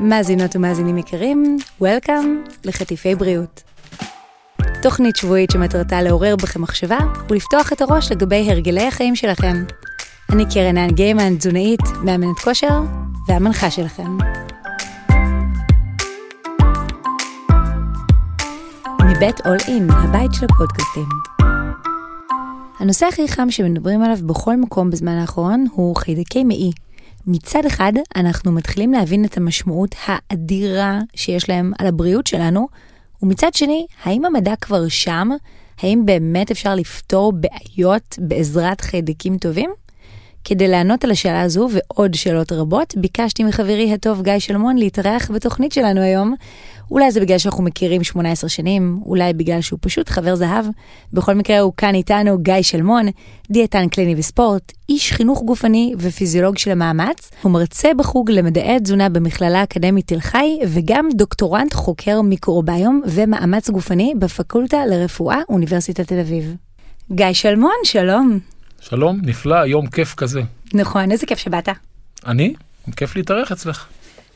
מאזינות ומאזינים יקרים, Welcome לחטיפי בריאות. תוכנית שבועית שמטרתה לעורר בכם מחשבה ולפתוח את הראש לגבי הרגלי החיים שלכם. אני קרן האן גיימן, תזונאית, מאמנת כושר והמנחה שלכם. מבית אול אין, הבית של הפודקאסטים. הנושא הכי חם שמדברים עליו בכל מקום בזמן האחרון הוא חיידקי מעי. מצד אחד, אנחנו מתחילים להבין את המשמעות האדירה שיש להם על הבריאות שלנו, ומצד שני, האם המדע כבר שם? האם באמת אפשר לפתור בעיות בעזרת חיידקים טובים? כדי לענות על השאלה הזו ועוד שאלות רבות, ביקשתי מחברי הטוב גיא שלמון להתארח בתוכנית שלנו היום. אולי זה בגלל שאנחנו מכירים 18 שנים, אולי בגלל שהוא פשוט חבר זהב. בכל מקרה הוא כאן איתנו גיא שלמון, דיאטן קליני וספורט, איש חינוך גופני ופיזיולוג של המאמץ, הוא מרצה בחוג למדעי התזונה במכללה האקדמית תל חי, וגם דוקטורנט חוקר מיקרוביום ומאמץ גופני בפקולטה לרפואה, אוניברסיטת תל אביב. גיא שלמון, שלום. שלום, נפלא, יום כיף כזה. נכון, איזה כיף שבאת. אני? כיף להתארח אצלך.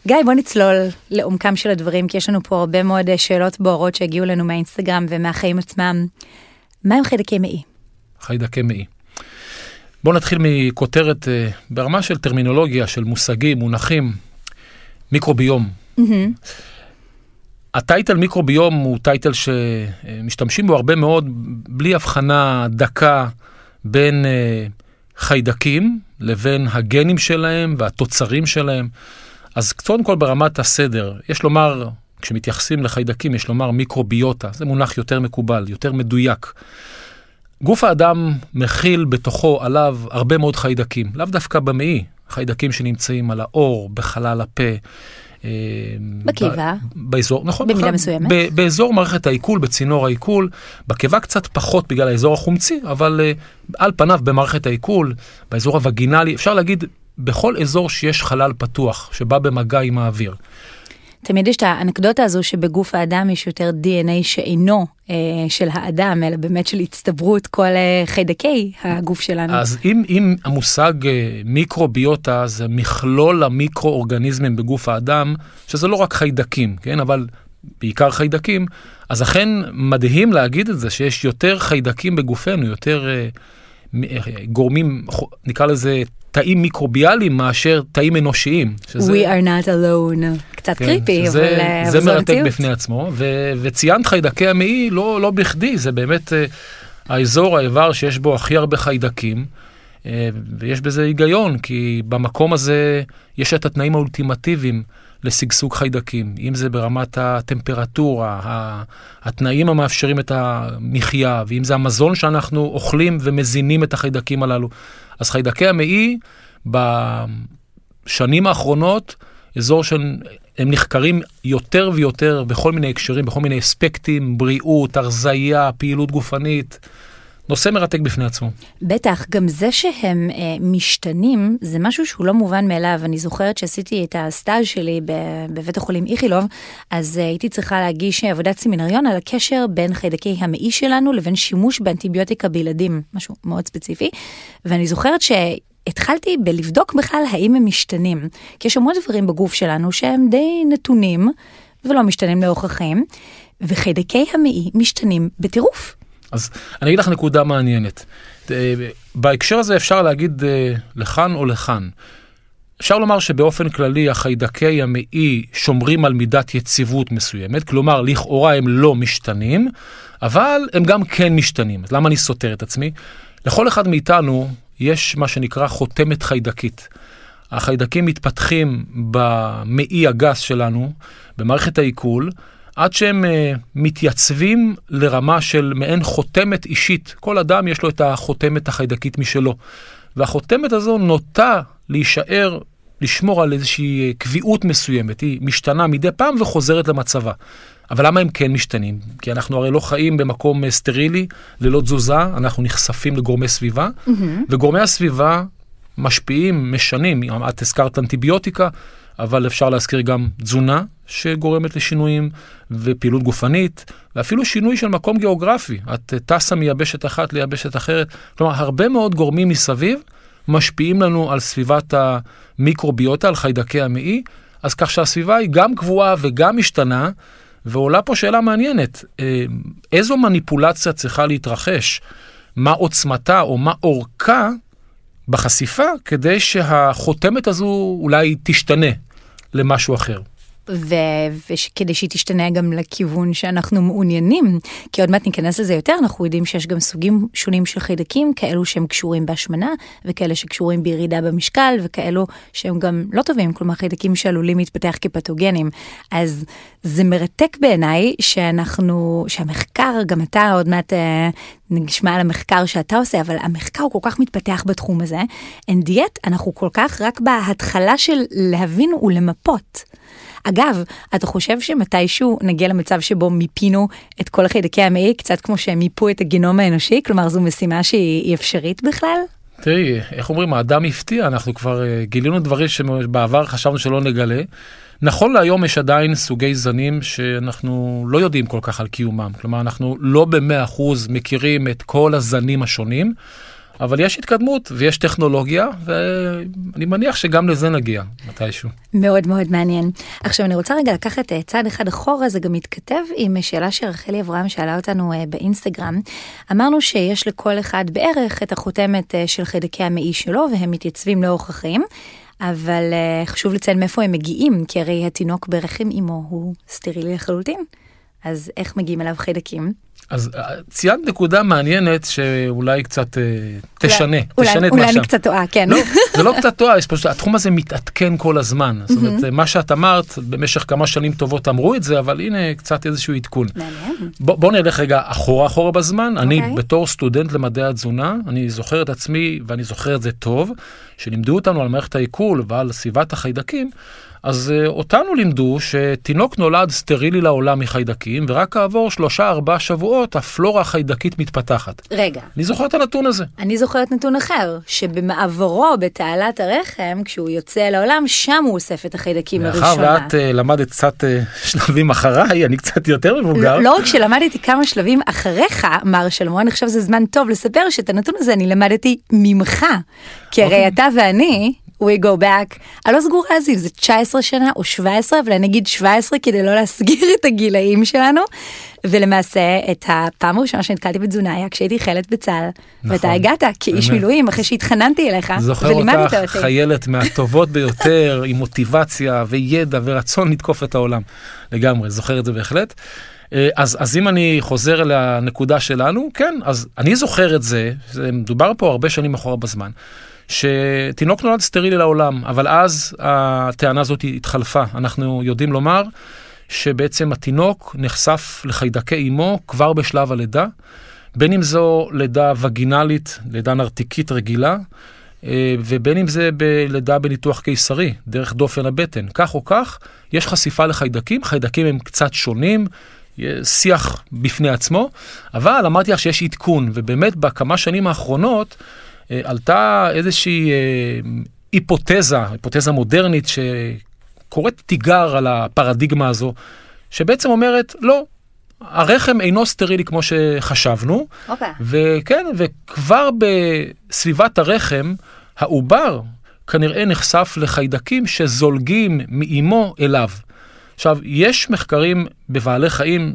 גיא, בוא נצלול לעומקם של הדברים, כי יש לנו פה הרבה מאוד אה, שאלות בוערות שהגיעו לנו מהאינסטגרם ומהחיים עצמם. מה הם חיידקי מעי? חיידקי מעי. בואו נתחיל מכותרת אה, ברמה של טרמינולוגיה, של מושגים, מונחים, מיקרוביום. הטייטל מיקרוביום הוא טייטל שמשתמשים בו הרבה מאוד, בלי הבחנה דקה בין אה, חיידקים לבין הגנים שלהם והתוצרים שלהם. אז קודם כל ברמת הסדר, יש לומר, כשמתייחסים לחיידקים, יש לומר מיקרוביוטה, זה מונח יותר מקובל, יותר מדויק. גוף האדם מכיל בתוכו, עליו, הרבה מאוד חיידקים, לאו דווקא במעי, חיידקים שנמצאים על האור, בחלל הפה. אה, בקיבה. באזור, נכון. במידה מסוימת. ב, באזור מערכת העיכול, בצינור העיכול, בקיבה קצת פחות בגלל האזור החומצי, אבל uh, על פניו במערכת העיכול, באזור הווגינלי, אפשר להגיד בכל אזור שיש חלל פתוח, שבא במגע עם האוויר. תמיד יש את האנקדוטה הזו שבגוף האדם יש יותר DNA שאינו אה, של האדם, אלא באמת של הצטברות כל אה, חיידקי הגוף שלנו. אז אם, אם המושג אה, מיקרוביוטה זה מכלול המיקרואורגניזמים בגוף האדם, שזה לא רק חיידקים, כן, אבל בעיקר חיידקים, אז אכן מדהים להגיד את זה, שיש יותר חיידקים בגופנו, יותר אה, גורמים, נקרא לזה תאים מיקרוביאליים מאשר תאים אנושיים. שזה... We are not alone. קצת כן, קריפי, שזה, אבל אה, זה מרתק המציאות. בפני עצמו, ו, וציינת חיידקי המעי לא, לא בכדי, זה באמת uh, האזור, האיבר שיש בו הכי הרבה חיידקים, ויש בזה היגיון, כי במקום הזה יש את התנאים האולטימטיביים לשגשוג חיידקים, אם זה ברמת הטמפרטורה, התנאים המאפשרים את המחיה, ואם זה המזון שאנחנו אוכלים ומזינים את החיידקים הללו. אז חיידקי המעי בשנים האחרונות, אזור שהם נחקרים יותר ויותר בכל מיני הקשרים, בכל מיני אספקטים, בריאות, הרזייה, פעילות גופנית. נושא מרתק בפני עצמו. בטח, גם זה שהם אה, משתנים, זה משהו שהוא לא מובן מאליו. אני זוכרת שעשיתי את הסטאז' שלי בבית החולים איכילוב, אז אה, הייתי צריכה להגיש עבודת סמינריון על הקשר בין חיידקי המעי שלנו לבין שימוש באנטיביוטיקה בילדים, משהו מאוד ספציפי. ואני זוכרת ש... התחלתי בלבדוק בכלל האם הם משתנים, כי יש המון דברים בגוף שלנו שהם די נתונים ולא משתנים לאורך החיים, וחיידקי המעי משתנים בטירוף. אז אני אגיד לך נקודה מעניינת. אה, בהקשר הזה אפשר להגיד אה, לכאן או לכאן. אפשר לומר שבאופן כללי החיידקי המעי שומרים על מידת יציבות מסוימת, כלומר לכאורה הם לא משתנים, אבל הם גם כן משתנים. אז למה אני סותר את עצמי? לכל אחד מאיתנו יש מה שנקרא חותמת חיידקית. החיידקים מתפתחים במעי הגס שלנו, במערכת העיכול, עד שהם uh, מתייצבים לרמה של מעין חותמת אישית. כל אדם יש לו את החותמת החיידקית משלו. והחותמת הזו נוטה להישאר, לשמור על איזושהי אה, קביעות מסוימת. היא משתנה מדי פעם וחוזרת למצבה. אבל למה הם כן משתנים? כי אנחנו הרי לא חיים במקום אה, סטרילי, ללא תזוזה, אנחנו נחשפים לגורמי סביבה, mm-hmm. וגורמי הסביבה משפיעים, משנים. את הזכרת אנטיביוטיקה, אבל אפשר להזכיר גם תזונה שגורמת לשינויים, ופעילות גופנית, ואפילו שינוי של מקום גיאוגרפי. את טסה מיבשת אחת ליבשת אחרת. כלומר, הרבה מאוד גורמים מסביב משפיעים לנו על סביבת המיקרוביוטה, על חיידקי המעי, אז כך שהסביבה היא גם קבועה וגם משתנה, ועולה פה שאלה מעניינת, אה, איזו מניפולציה צריכה להתרחש, מה עוצמתה או מה אורכה בחשיפה, כדי שהחותמת הזו אולי תשתנה למשהו אחר. וכדי שהיא תשתנה גם לכיוון שאנחנו מעוניינים, כי עוד מעט ניכנס לזה יותר, אנחנו יודעים שיש גם סוגים שונים של חיידקים, כאלו שהם קשורים בהשמנה, וכאלה שקשורים בירידה במשקל, וכאלו שהם גם לא טובים, כלומר חיידקים שעלולים להתפתח כפתוגנים. אז זה מרתק בעיניי שאנחנו, שהמחקר, גם אתה עוד מעט אה, נשמע על המחקר שאתה עושה, אבל המחקר הוא כל כך מתפתח בתחום הזה. אין דיאט, אנחנו כל כך רק בהתחלה של להבין ולמפות. אגב, אתה חושב שמתישהו נגיע למצב שבו מיפינו את כל החיידקי המעי, קצת כמו שהם מיפו את הגנום האנושי? כלומר, זו משימה שהיא אפשרית בכלל? תראי, איך אומרים, האדם הפתיע, אנחנו כבר uh, גילינו דברים שבעבר חשבנו שלא נגלה. נכון להיום יש עדיין סוגי זנים שאנחנו לא יודעים כל כך על קיומם. כלומר, אנחנו לא במאה אחוז מכירים את כל הזנים השונים. אבל יש התקדמות ויש טכנולוגיה, ואני מניח שגם לזה נגיע מתישהו. מאוד מאוד מעניין. עכשיו אני רוצה רגע לקחת אה, צעד אחד אחורה, זה גם מתכתב עם שאלה שרחלי אברהם שאלה אותנו אה, באינסטגרם. אמרנו שיש לכל אחד בערך את החותמת אה, של חיידקי המעי שלו, והם מתייצבים לאורך החיים. אבל חשוב לציין מאיפה הם מגיעים, כי הרי התינוק ברחם אמו הוא סטרילי לחלוטין. אז איך מגיעים אליו חיידקים? אז אה, ציינת נקודה מעניינת שאולי קצת אה, תשנה, אולי, תשנה את מה שם. אולי אני קצת טועה, כן. לא, זה לא קצת טועה, פשוט, התחום הזה מתעדכן כל הזמן. זאת אומרת, מה שאת אמרת, במשך כמה שנים טובות אמרו את זה, אבל הנה קצת איזשהו עדכון. בוא, בוא נלך רגע אחורה אחורה בזמן. Okay. אני אוקיי. בתור סטודנט למדעי התזונה, אני זוכר את עצמי, ואני זוכר את זה טוב, שלימדו אותנו על מערכת העיכול ועל סביבת החיידקים. אז uh, אותנו לימדו שתינוק נולד סטרילי לעולם מחיידקים, ורק כעבור שלושה ארבעה שבועות הפלורה החיידקית מתפתחת. רגע. אני זוכר את הנתון הזה. אני זוכרת נתון אחר, שבמעברו בתעלת הרחם, כשהוא יוצא לעולם, שם הוא אוסף את החיידקים לראשונה. מאחר ואת uh, למדת קצת uh, שלבים אחריי, אני קצת יותר מבוגר. לא, לא רק שלמדתי כמה שלבים אחריך, מר שלמון, עכשיו זה זמן טוב לספר שאת הנתון הזה אני למדתי ממך. כי הרי okay. אוקיי. אתה ואני, we go back. אני לא סגורה על זה אם זה 19 שנה או 17, אבל אני אגיד 17 כדי לא להסגיר את הגילאים שלנו. ולמעשה את הפעם הראשונה שנתקלתי בתזונה היה כשהייתי חיילת בצה"ל. נכון. ואתה הגעת כאיש באמת. מילואים אחרי שהתחננתי אליך זוכר אותך חיילת מהטובות ביותר עם מוטיבציה וידע ורצון לתקוף את העולם. לגמרי, זוכר את זה בהחלט. אה, אז, אז אם אני חוזר לנקודה שלנו, כן, אז אני זוכר את זה, זה מדובר פה הרבה שנים אחורה בזמן. שתינוק נולד סטרילי לעולם, אבל אז הטענה הזאת התחלפה. אנחנו יודעים לומר שבעצם התינוק נחשף לחיידקי אמו כבר בשלב הלידה, בין אם זו לידה וגינלית, לידה נרתיקית רגילה, אה, ובין אם זה בלידה בניתוח קיסרי, דרך דופן הבטן. כך או כך, יש חשיפה לחיידקים, חיידקים הם קצת שונים, שיח בפני עצמו, אבל אמרתי לך שיש עדכון, ובאמת בכמה שנים האחרונות, אה, עלתה איזושהי אה, היפותזה, היפותזה מודרנית שקוראת תיגר על הפרדיגמה הזו, שבעצם אומרת, לא, הרחם אינו סטרילי כמו שחשבנו, okay. אוקיי. וכן, וכבר בסביבת הרחם, העובר כנראה נחשף לחיידקים שזולגים מאימו אליו. עכשיו, יש מחקרים בבעלי חיים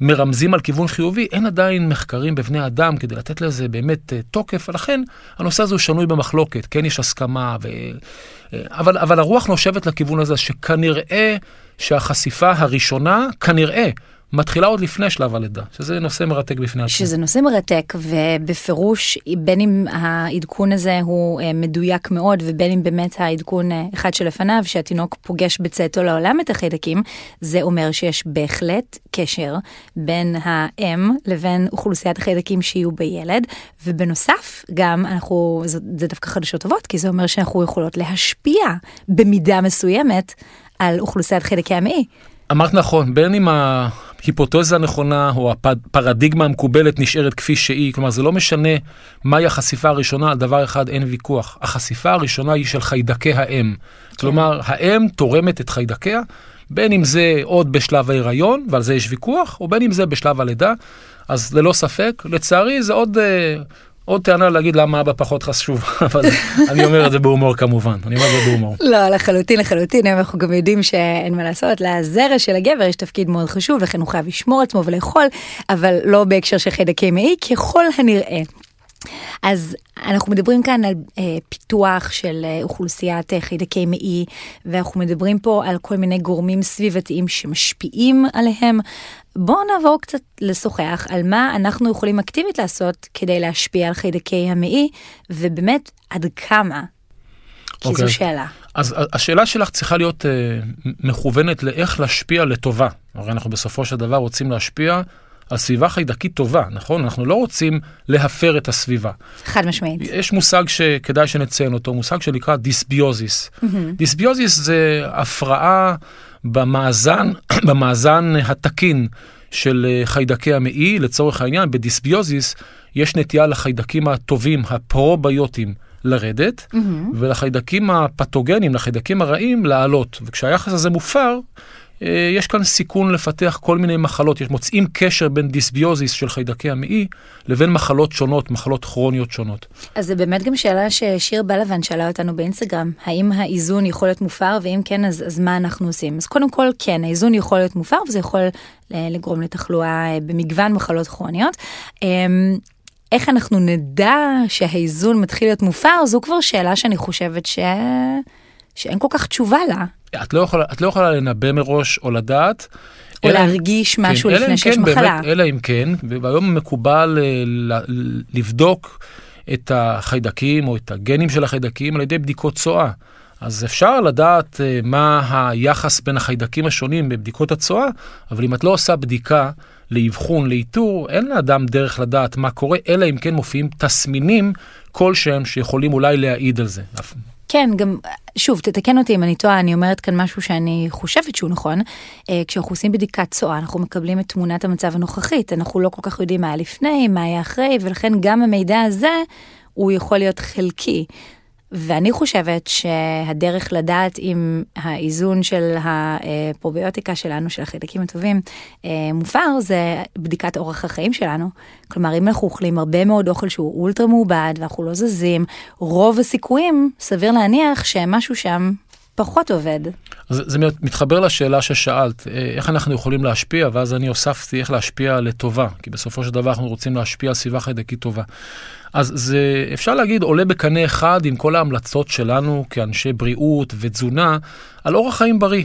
שמרמזים על כיוון חיובי, אין עדיין מחקרים בבני אדם כדי לתת לזה באמת אה, תוקף, ולכן הנושא הזה הוא שנוי במחלוקת, כן יש הסכמה, ו... אה, אבל, אבל הרוח נושבת לכיוון הזה, שכנראה שהחשיפה הראשונה, כנראה, מתחילה עוד לפני שלב הלידה, שזה נושא מרתק בפני עצמו. שזה נושא מרתק, ובפירוש, בין אם העדכון הזה הוא אה, מדויק מאוד, ובין אם באמת העדכון אה, אחד שלפניו, שהתינוק פוגש בצאתו לעולם את החיידקים, זה אומר שיש בהחלט קשר בין האם לבין אוכלוסיית החיידקים שיהיו בילד, ובנוסף, גם אנחנו, זה, זה דווקא חדשות טובות, כי זה אומר שאנחנו יכולות להשפיע במידה מסוימת על אוכלוסיית חיידקי המעי. אמרת נכון, בין אם ההיפותזה הנכונה או הפרדיגמה המקובלת נשארת כפי שהיא, כלומר זה לא משנה מהי החשיפה הראשונה, על דבר אחד אין ויכוח. החשיפה הראשונה היא של חיידקי האם. כן. כלומר, האם תורמת את חיידקיה, בין אם זה עוד בשלב ההיריון, ועל זה יש ויכוח, או בין אם זה בשלב הלידה. אז ללא ספק, לצערי זה עוד uh, עוד טענה להגיד למה אבא פחות חשוב, אבל אני אומר את זה בהומור כמובן, אני אומר את זה בהומור. לא, לחלוטין, לחלוטין, אנחנו גם יודעים שאין מה לעשות, לזרע של הגבר יש תפקיד מאוד חשוב, לכן הוא חייב לשמור עצמו ולאכול, אבל לא בהקשר של חיידקי מעי, ככל הנראה. אז אנחנו מדברים כאן על אה, פיתוח של אה, אוכלוסיית אה, חיידקי מעי, ואנחנו מדברים פה על כל מיני גורמים סביבתיים שמשפיעים עליהם. בואו נעבור קצת לשוחח על מה אנחנו יכולים אקטיבית לעשות כדי להשפיע על חיידקי המעי, ובאמת עד כמה. כי okay. זו אוקיי. שאלה. אז השאלה שלך צריכה להיות אה, מכוונת לאיך להשפיע לטובה. הרי אנחנו בסופו של דבר רוצים להשפיע על סביבה חיידקית טובה, נכון? אנחנו לא רוצים להפר את הסביבה. חד משמעית. יש מושג שכדאי שנציין אותו, מושג שנקרא דיסביוזיס. Mm-hmm. דיסביוזיס זה הפרעה במאזן, במאזן התקין של אה, חיידקי המעי, לצורך העניין, בדיסביוזיס יש נטייה לחיידקים הטובים, הפרוביוטיים, לרדת, mm-hmm. ולחיידקים הפתוגנים, לחיידקים הרעים, לעלות. וכשהיחס הזה מופר, יש כאן סיכון לפתח כל מיני מחלות, יש מוצאים קשר בין דיסביוזיס של חיידקי המעי לבין מחלות שונות, מחלות כרוניות שונות. אז זה באמת גם שאלה ששיר בלבן שאלה אותנו באינסטגרם, האם האיזון יכול להיות מופר, ואם כן, אז, אז מה אנחנו עושים? אז קודם כל, כן, האיזון יכול להיות מופר, וזה יכול אה, לגרום לתחלואה אה, במגוון מחלות כרוניות. אמ, איך אנחנו נדע שהאיזון מתחיל להיות מופר, זו כבר שאלה שאני חושבת ש... שאין כל כך תשובה לה. את לא יכולה, את לא יכולה לנבא מראש או לדעת. או אלא, להרגיש כן, משהו לפני שיש כן, מחלה. באמת, אלא אם כן, והיום מקובל אה, לבדוק את החיידקים או את הגנים של החיידקים על ידי בדיקות צואה. אז אפשר לדעת אה, מה היחס בין החיידקים השונים בבדיקות הצואה, אבל אם את לא עושה בדיקה לאבחון, לאיתור, אין לאדם דרך לדעת מה קורה, אלא אם כן מופיעים תסמינים כלשהם שיכולים אולי להעיד על זה. כן, גם, שוב, תתקן אותי אם אני טועה, אני אומרת כאן משהו שאני חושבת שהוא נכון. אה, כשאנחנו עושים בדיקת צואה, אנחנו מקבלים את תמונת המצב הנוכחית, אנחנו לא כל כך יודעים מה היה לפני, מה היה אחרי, ולכן גם המידע הזה, הוא יכול להיות חלקי. ואני חושבת שהדרך לדעת אם האיזון של הפרוביוטיקה שלנו, של החיידקים הטובים, אה, מופר, זה בדיקת אורח החיים שלנו. כלומר, אם אנחנו אוכלים הרבה מאוד אוכל שהוא אולטרה מעובד ואנחנו לא זזים, רוב הסיכויים, סביר להניח שמשהו שם פחות עובד. זה, זה מתחבר לשאלה ששאלת, אה, איך אנחנו יכולים להשפיע, ואז אני הוספתי איך להשפיע לטובה, כי בסופו של דבר אנחנו רוצים להשפיע על סביבה חיידקית טובה. אז זה, אפשר להגיד, עולה בקנה אחד עם כל ההמלצות שלנו כאנשי בריאות ותזונה על אורח חיים בריא.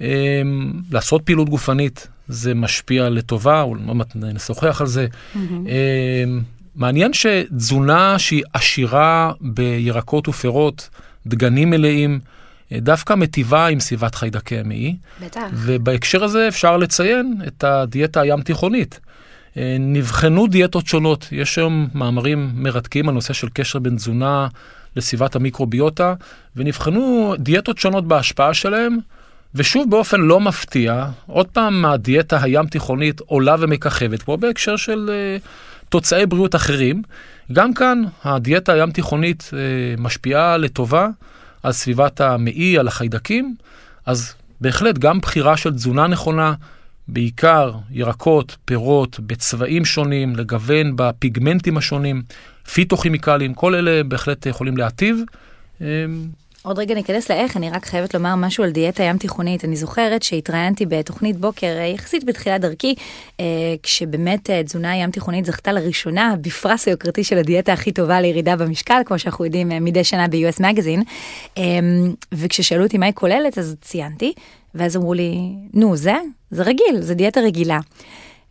אמ, לעשות פעילות גופנית, זה משפיע לטובה, עוד מעט נשוחח על זה. Mm-hmm. מעניין שתזונה שהיא עשירה בירקות ופירות, דגנים מלאים, דווקא מטיבה עם סביבת חיידקי המעי. בטח. ובהקשר הזה אפשר לציין את הדיאטה הים תיכונית. אה, נבחנו דיאטות שונות, יש היום מאמרים מרתקים על נושא של קשר בין תזונה לסביבת המיקרוביוטה, ונבחנו דיאטות שונות בהשפעה שלהם, ושוב באופן לא מפתיע, עוד פעם הדיאטה הים תיכונית עולה ומככבת, כמו בהקשר של uh, תוצאי בריאות אחרים. גם כאן הדיאטה הים תיכונית uh, משפיעה לטובה על סביבת המעי, על החיידקים, אז בהחלט גם בחירה של תזונה נכונה, בעיקר ירקות, פירות, בצבעים שונים, לגוון בפיגמנטים השונים, פיתוכימיקלים, כל אלה בהחלט יכולים להטיב. אמ, עוד רגע ניכנס לאיך, אני רק חייבת לומר משהו על דיאטה ים תיכונית. אני זוכרת שהתראיינתי בתוכנית בוקר אה, יחסית בתחילת דרכי, אה, כשבאמת אה, תזונה ים תיכונית זכתה לראשונה בפרס היוקרתי של הדיאטה הכי טובה לירידה במשקל, כמו שאנחנו יודעים מדי שנה ב-US Magazine. וכששאלו אותי מה היא כוללת, אז ציינתי, ואז אמרו לי, נו, זה? זה רגיל, זה דיאטה רגילה.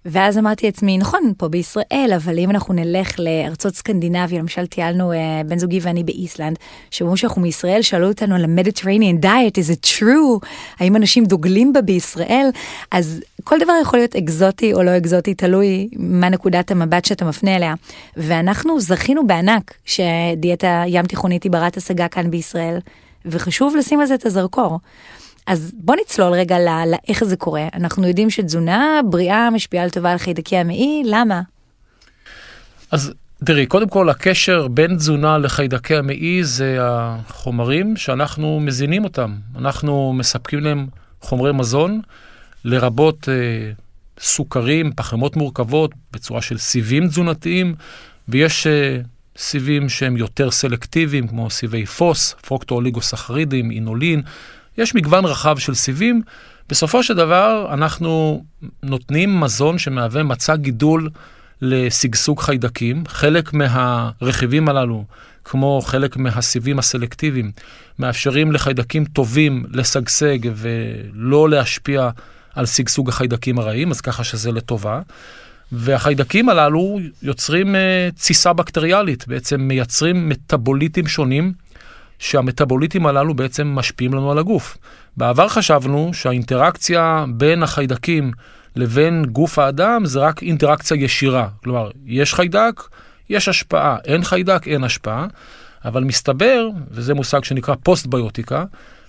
ואז אמרתי לעצמי, נכון, פה בישראל, אבל אם אנחנו נלך לארצות סקנדינביה, למשל טיילנו, uh, בן זוגי ואני באיסלנד, שאומרים שאנחנו מישראל, שאלו אותנו על ה-Mediterranean diet, is it true? האם אנשים דוגלים בה בישראל? אז כל דבר יכול להיות אקזוטי או לא אקזוטי, תלוי מה נקודת המבט שאתה מפנה אליה. ואנחנו זכינו בענק שדיאטה ים תיכונית היא ברת השגה כאן בישראל, וחשוב לשים על זה את הזרקור. אז בוא נצלול רגע לאיך זה קורה. אנחנו יודעים שתזונה בריאה משפיעה לטובה על חיידקי המעי, למה? אז תראי, קודם כל הקשר בין תזונה לחיידקי המעי זה החומרים שאנחנו מזינים אותם. אנחנו מספקים להם חומרי מזון, לרבות אה, סוכרים, פחמות מורכבות, בצורה של סיבים תזונתיים, ויש אה, סיבים שהם יותר סלקטיביים, כמו סיבי פוס, פרוקטואוליגוסחרידים, אינולין. יש מגוון רחב של סיבים. בסופו של דבר, אנחנו נותנים מזון שמהווה מצע גידול לשגשוג חיידקים. חלק מהרכיבים הללו, כמו חלק מהסיבים הסלקטיביים, מאפשרים לחיידקים טובים לשגשג ולא להשפיע על שגשוג החיידקים הרעים, אז ככה שזה לטובה. והחיידקים הללו יוצרים uh, תסיסה בקטריאלית, בעצם מייצרים מטאבוליטים שונים, שהמטאבוליטים הללו בעצם משפיעים לנו על הגוף. בעבר חשבנו שהאינטראקציה בין החיידקים לבין גוף האדם זה רק אינטראקציה ישירה. כלומר, יש חיידק, יש השפעה, אין חיידק, אין השפעה, אבל מסתבר, וזה מושג שנקרא פוסט-ביוטיקה,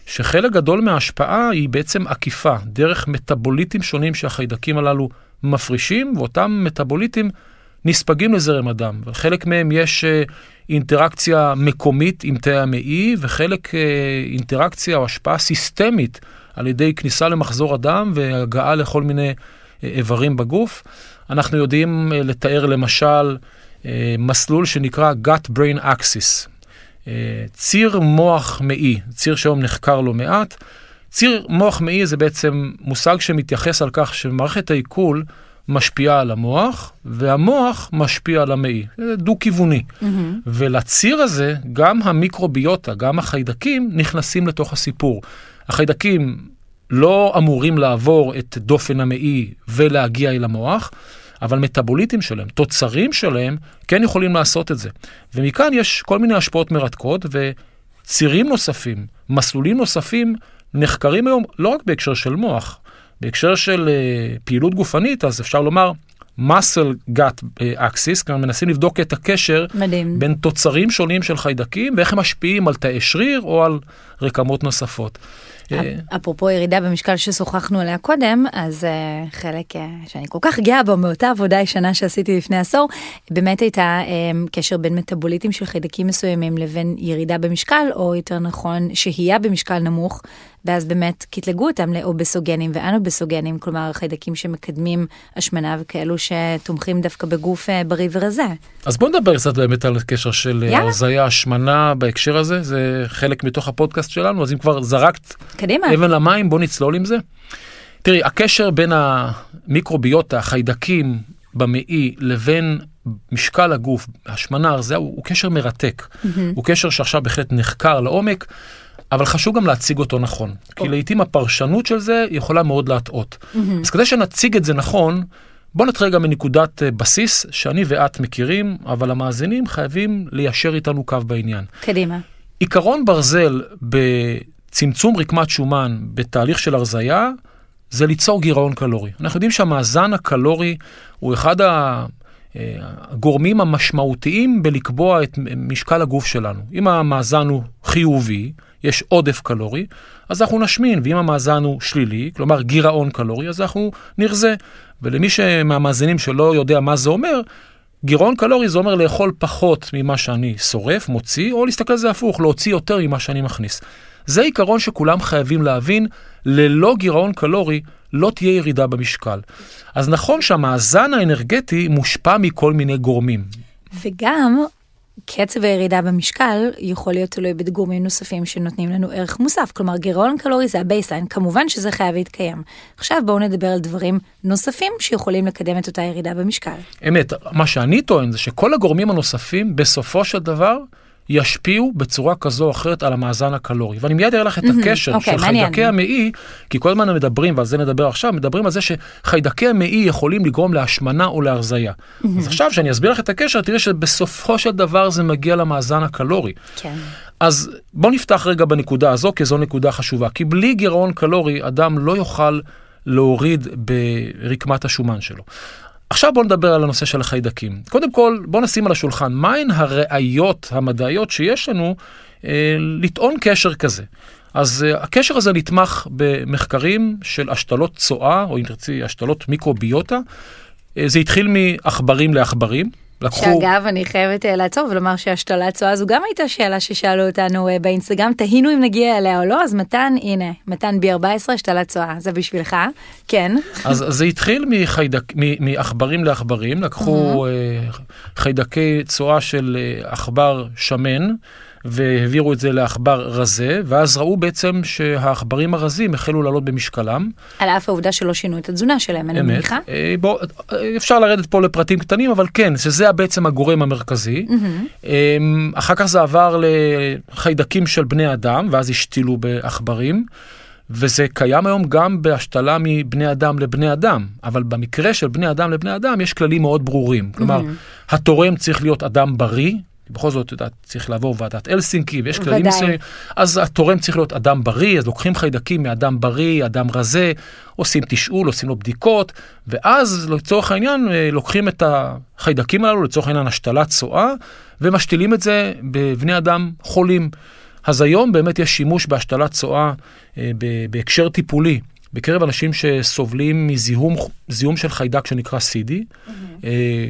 שחלק גדול מההשפעה היא בעצם עקיפה, דרך מטאבוליטים שונים שהחיידקים הללו מפרישים, ואותם מטאבוליטים נספגים לזרם הדם. וחלק מהם יש אה, אינטראקציה מקומית עם תאי המעי, וחלק אה, אינטראקציה או השפעה סיסטמית על ידי כניסה למחזור הדם והגעה לכל מיני אה, איברים בגוף. אנחנו יודעים לתאר למשל מסלול שנקרא gut brain axis, ציר מוח מעי, ציר שהיום נחקר לא מעט. ציר מוח מעי זה בעצם מושג שמתייחס על כך שמערכת העיכול משפיעה על המוח, והמוח משפיע על המעי. זה דו-כיווני. Mm-hmm. ולציר הזה, גם המיקרוביוטה, גם החיידקים, נכנסים לתוך הסיפור. החיידקים לא אמורים לעבור את דופן המעי ולהגיע אל המוח, אבל מטאבוליטים שלהם, תוצרים שלהם, כן יכולים לעשות את זה. ומכאן יש כל מיני השפעות מרתקות, וצירים נוספים, מסלולים נוספים, נחקרים היום לא רק בהקשר של מוח, בהקשר של uh, פעילות גופנית, אז אפשר לומר muscle gut אה, axis, כלומר מנסים לבדוק את הקשר מדהים. בין תוצרים שונים של חיידקים ואיך הם משפיעים על תאי שריר או על רקמות נוספות. אה, אפרופו ירידה במשקל ששוחחנו עליה קודם, אז uh, חלק uh, שאני כל כך גאה בו מאותה עבודה ישנה שעשיתי לפני עשור, באמת הייתה um, קשר בין מטאבוליטים של חיידקים מסוימים לבין ירידה במשקל, או יותר נכון שהייה במשקל נמוך, ואז באמת קטלגו אותם לאובסוגנים ואנובסוגנים, כלומר חיידקים שמקדמים השמנה וכאלו שתומכים דווקא בגוף בריא ורזה. אז בוא נדבר קצת באמת על הקשר של הרזייה, השמנה בהקשר הזה, זה חלק מתוך הפודקאסט שלנו, אז אם כבר זרקת קדימה. אבן למים, בוא נצלול עם זה. תראי, הקשר בין המיקרוביוטה, החיידקים במעי, לבין משקל הגוף, השמנה, הרזייה, הוא, הוא קשר מרתק. Mm-hmm. הוא קשר שעכשיו בהחלט נחקר לעומק, אבל חשוב גם להציג אותו נכון. Oh. כי לעיתים הפרשנות של זה יכולה מאוד להטעות. Mm-hmm. אז כדי שנציג את זה נכון, בוא נתחיל רגע מנקודת אה, בסיס שאני ואת מכירים, אבל המאזינים חייבים ליישר איתנו קו בעניין. קדימה. עיקרון ברזל צמצום רקמת שומן בתהליך של הרזייה זה ליצור גירעון קלורי. אנחנו יודעים שהמאזן הקלורי הוא אחד אה, הגורמים המשמעותיים בלקבוע את משקל הגוף שלנו. אם המאזן הוא חיובי, יש עודף קלורי, אז אנחנו נשמין, ואם המאזן הוא שלילי, כלומר גירעון קלורי, אז אנחנו נרזה. ולמי מהמאזינים שלא יודע מה זה אומר, גירעון קלורי זה אומר לאכול פחות ממה שאני שורף, מוציא, או להסתכל על זה הפוך, להוציא יותר ממה שאני מכניס. זה עיקרון שכולם חייבים להבין, ללא גירעון קלורי לא תהיה ירידה במשקל. אז נכון שהמאזן האנרגטי מושפע מכל מיני גורמים. וגם קצב הירידה במשקל יכול להיות תלוי בגורמים נוספים שנותנים לנו ערך מוסף. כלומר, גירעון קלורי זה ה baseline, כמובן שזה חייב להתקיים. עכשיו בואו נדבר על דברים נוספים שיכולים לקדם את אותה ירידה במשקל. אמת, מה שאני טוען זה שכל הגורמים הנוספים בסופו של דבר ישפיעו בצורה כזו או אחרת על המאזן הקלורי. ואני מיד אראה לך את הקשר okay, של מעניין. חיידקי המעי, כי כל הזמן מדברים, ועל זה נדבר עכשיו, מדברים על זה שחיידקי המעי יכולים לגרום להשמנה או להרזייה. אז עכשיו, שאני אסביר לך את הקשר, תראי שבסופו של דבר זה מגיע למאזן הקלורי. כן. אז בוא נפתח רגע בנקודה הזו, כי זו נקודה חשובה. כי בלי גירעון קלורי, אדם לא יוכל להוריד ברקמת השומן שלו. עכשיו בואו נדבר על הנושא של החיידקים. קודם כל, בואו נשים על השולחן, מהן הראיות המדעיות שיש לנו אה, לטעון קשר כזה. אז אה, הקשר הזה נתמך במחקרים של השתלות צואה, או אם תרצי, השתלות מיקרוביוטה. אה, זה התחיל מעכברים לעכברים, לקחו... שאגב, אני חייבת אה, לעצור ולומר שהשתלת צואה זו גם הייתה שאלה ששאלו אותנו אה, באינסטגרם, תהינו אם נגיע אליה או לא, אז מתן, הנה, מתן בי 14, השתלת צואה, זה בשבילך, כן. אז זה התחיל מחיידק, מעכברים לעכברים, לקחו אה, חיידקי צואה של עכבר שמן. והעבירו את זה לעכבר רזה, ואז ראו בעצם שהעכברים הרזים החלו לעלות במשקלם. על אף העובדה שלא שינו את התזונה שלהם, אני. מניחה. אה, בוא, אה, אפשר לרדת פה לפרטים קטנים, אבל כן, שזה בעצם הגורם המרכזי. אה, אחר כך זה עבר לחיידקים של בני אדם, ואז השתילו בעכברים. וזה קיים היום גם בהשתלה מבני אדם לבני אדם, אבל במקרה של בני אדם לבני אדם יש כללים מאוד ברורים. כלומר, התורם צריך להיות אדם בריא, בכל זאת, אתה צריך לעבור ועדת אלסינקי, ויש כללים. מסוימים, אז התורם צריך להיות אדם בריא, אז לוקחים חיידקים מאדם בריא, אדם רזה, עושים תשאול, עושים לו בדיקות, ואז לצורך העניין אה, לוקחים את החיידקים הללו, לצורך העניין השתלת צואה, ומשתילים את זה בבני אדם חולים. אז היום באמת יש שימוש בהשתלת צואה אה, בהקשר טיפולי. בקרב אנשים שסובלים מזיהום זיהום של חיידק שנקרא CD, אה,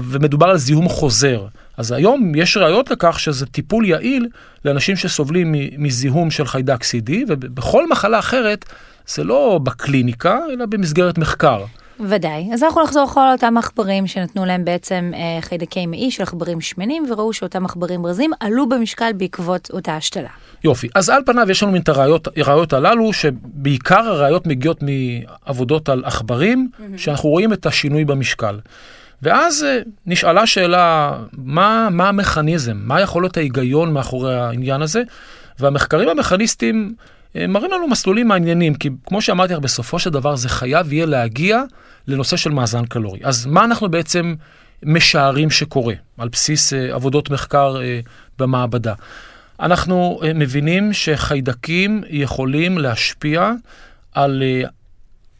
ומדובר על זיהום חוזר. אז היום יש ראיות לכך שזה טיפול יעיל לאנשים שסובלים מזיהום של חיידק CD, ובכל מחלה אחרת זה לא בקליניקה, אלא במסגרת מחקר. ודאי. אז אנחנו נחזור אחורה לאותם עכברים שנתנו להם בעצם אה, חיידקי מעי של עכברים שמנים, וראו שאותם עכברים רזים עלו במשקל בעקבות אותה השתלה. יופי, אז על פניו יש לנו מן את הראיות, הללו, שבעיקר הראיות מגיעות מעבודות על עכברים, שאנחנו רואים את השינוי במשקל. ואז אה, נשאלה שאלה, מה, מה המכניזם? מה יכול להיות ההיגיון מאחורי העניין הזה? והמחקרים המכניסטיים מראים לנו מסלולים מעניינים, כי כמו שאמרתי לך, בסופו של דבר זה חייב יהיה להגיע לנושא של מאזן קלורי. אז מה אנחנו בעצם משערים שקורה על בסיס אה, עבודות מחקר אה, במעבדה? אנחנו אה, מבינים שחיידקים יכולים להשפיע על אה,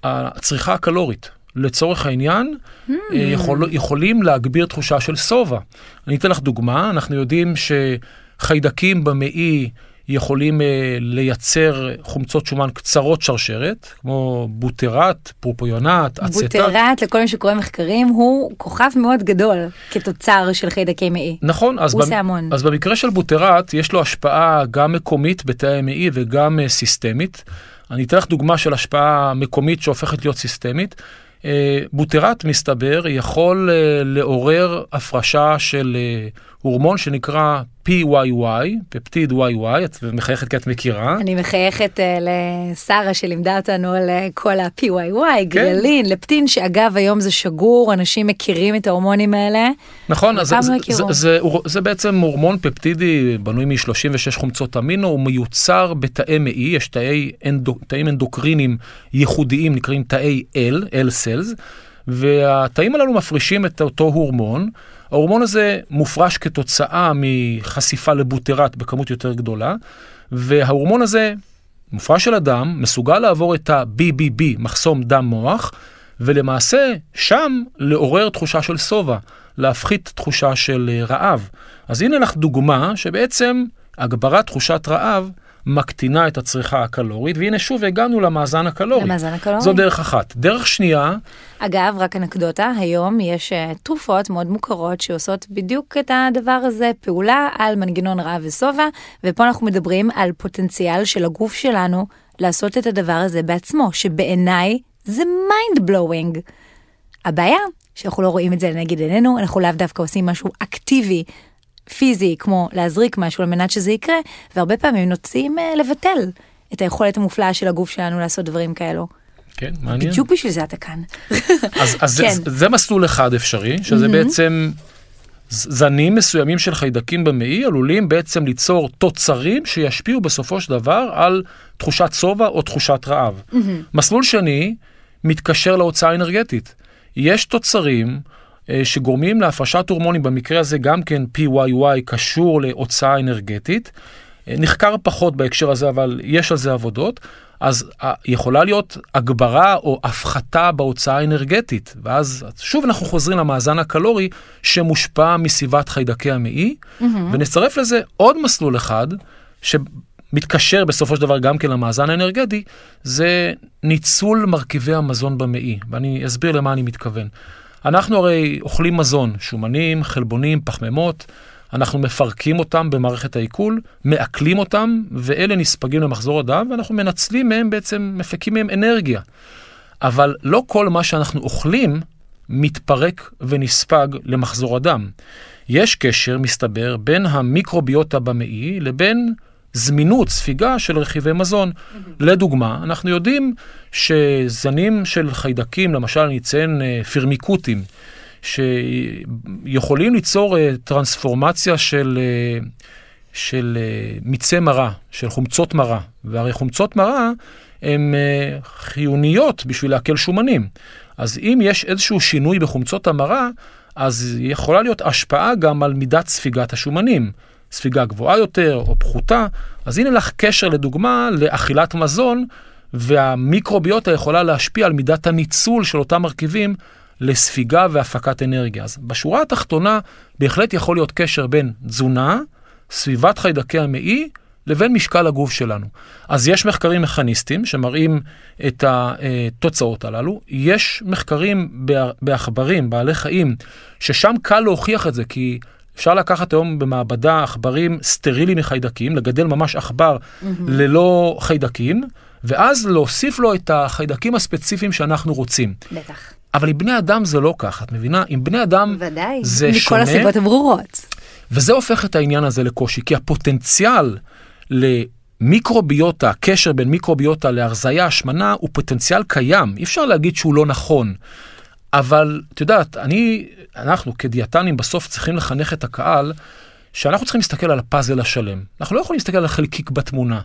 הצריכה הקלורית. לצורך העניין. אה, יכול, יכולים להגביר תחושה של שובע. אני אתן לך דוגמה, אנחנו יודעים שחיידקים במעי יכולים אה, לייצר חומצות שומן קצרות שרשרת, כמו בוטרט, פרופויונט, אצטט. בוטרט, לכל מי שקורא מחקרים, הוא כוכב מאוד גדול כתוצר של חיידקי מעי. נכון, אז, במ- המון. אז במקרה של בוטרט יש לו השפעה גם מקומית בתאי המעי וגם אה, סיסטמית. אני אתן לך דוגמה של השפעה מקומית שהופכת להיות סיסטמית. אה, בוטרט, מסתבר, יכול לעורר הפרשה של הורמון שנקרא PYY, פפטיד YY, את מחייכת כי את מכירה. אני מחייכת אה, לשרה שלימדה אותנו על אה, כל ה-PYY, כן. גלילין, לפטין, שאגב היום זה שגור, אנשים מכירים את ההורמונים האלה. נכון, אז זה, זה. זה, זה, זה בעצם הורמון פפטידי בנוי מ-36 חומצות אמינו, הוא מיוצר בתאי מעי, יש תאי אנדו, תאים אנדוקרינים ייחודיים נקראים תאי L, L cells, והתאים הללו מפרישים את אותו הורמון. ההורמון הזה מופרש כתוצאה מחשיפה לבוטרט בכמות יותר גדולה, וההורמון הזה, מופרש של אדם, מסוגל לעבור את ה-BBB, מחסום דם מוח, ולמעשה שם לעורר תחושה של שובע, להפחית תחושה של אה, רעב. אז הנה לך דוגמה שבעצם הגברת תחושת רעב מקטינה את הצריכה הקלורית, והנה שוב הגענו למאזן הקלורי. למאזן הקלורי. זו דרך אחת. דרך שנייה, אגב, רק אנקדוטה, היום יש אה, תרופות מאוד מוכרות שעושות בדיוק את הדבר הזה, פעולה על מנגנון רעב ושובע, ופה אנחנו מדברים על פוטנציאל של הגוף שלנו לעשות את הדבר הזה בעצמו, שבעיניי זה mind blowing. הבעיה שאנחנו לא רואים את זה לנגד עינינו, אנחנו לאו דווקא עושים משהו אקטיבי, פיזי, כמו להזריק משהו על מנת שזה יקרה, והרבה פעמים נוטים אה, לבטל את היכולת המופלאה של הגוף שלנו לעשות דברים כאלו. כן, מעניין. בדיוק בשביל זה אתה כאן. אז, אז כן. זה, זה מסלול אחד אפשרי, שזה בעצם ז- זנים מסוימים של חיידקים במעי עלולים בעצם ליצור תוצרים שישפיעו בסופו של דבר על תחושת שובע או תחושת רעב. מסלול שני מתקשר להוצאה האנרגטית. יש תוצרים שגורמים להפרשת הורמונים, במקרה הזה גם כן PYY קשור להוצאה אנרגטית. אה, נחקר פחות בהקשר הזה, אבל יש על זה עבודות. אז אה, יכולה להיות הגברה או הפחתה בהוצאה האנרגטית, ואז שוב אנחנו חוזרים למאזן הקלורי שמושפע מסביבת חיידקי המעי, ונצרף לזה עוד מסלול אחד, שמתקשר בסופו של דבר גם כן למאזן האנרגטי, זה ניצול מרכיבי המזון במעי, ואני אסביר למה אני מתכוון. אנחנו הרי אוכלים מזון, שומנים, חלבונים, פחמימות, אנחנו מפרקים אותם במערכת העיכול, מעכלים אותם, ואלה נספגים למחזור הדם, ואנחנו מנצלים מהם בעצם, מפיקים מהם אנרגיה. אבל לא כל מה שאנחנו אוכלים מתפרק ונספג למחזור הדם. יש קשר, מסתבר, בין המיקרוביוטה במעי לבין זמינות, ספיגה של רכיבי מזון. Mm-hmm. לדוגמה, אנחנו יודעים שזנים של חיידקים, למשל אני אציין אה, פירמיקוטים, שיכולים ליצור אה, טרנספורמציה של, אה, של מיצי מרה, של חומצות מרה. והרי חומצות מרה הן חיוניות בשביל לעכל שומנים. אז אם יש איזשהו שינוי בחומצות המרה, אז יכולה להיות השפעה גם על מידת ספיגת השומנים. ספיגה גבוהה יותר או פחותה. אז הנה לך קשר לדוגמה לאכילת מזון, והמיקרוביוטה יכולה להשפיע על מידת הניצול של אותם מרכיבים לספיגה והפקת אנרגיה. אז בשורה התחתונה בהחלט יכול להיות קשר בין תזונה, סביבת חיידקי המעי, לבין משקל הגוף שלנו. אז יש מחקרים מכניסטיים שמראים את התוצאות הללו. יש מחקרים בעכברים, בעלי חיים, ששם קל להוכיח את זה, כי אפשר לקחת היום במעבדה עכברים סטרילים מחיידקים, לגדל ממש עכבר mm-hmm. ללא חיידקים, ואז להוסיף לו את החיידקים הספציפיים שאנחנו רוצים. בטח. אבל עם בני אדם זה לא ככה, את מבינה? עם בני אדם ודאי, זה מכל שונה. מכל הסיבות הברורות. וזה הופך את העניין הזה לקושי, כי הפוטנציאל למיקרוביוטה, קשר בין מיקרוביוטה להרזייה, השמנה, הוא פוטנציאל קיים. אי אפשר להגיד שהוא לא נכון. אבל את יודעת, אני, אנחנו כדיאטנים בסוף צריכים לחנך את הקהל שאנחנו צריכים להסתכל על הפאזל השלם. אנחנו לא יכולים להסתכל על החלקיק בתמונה,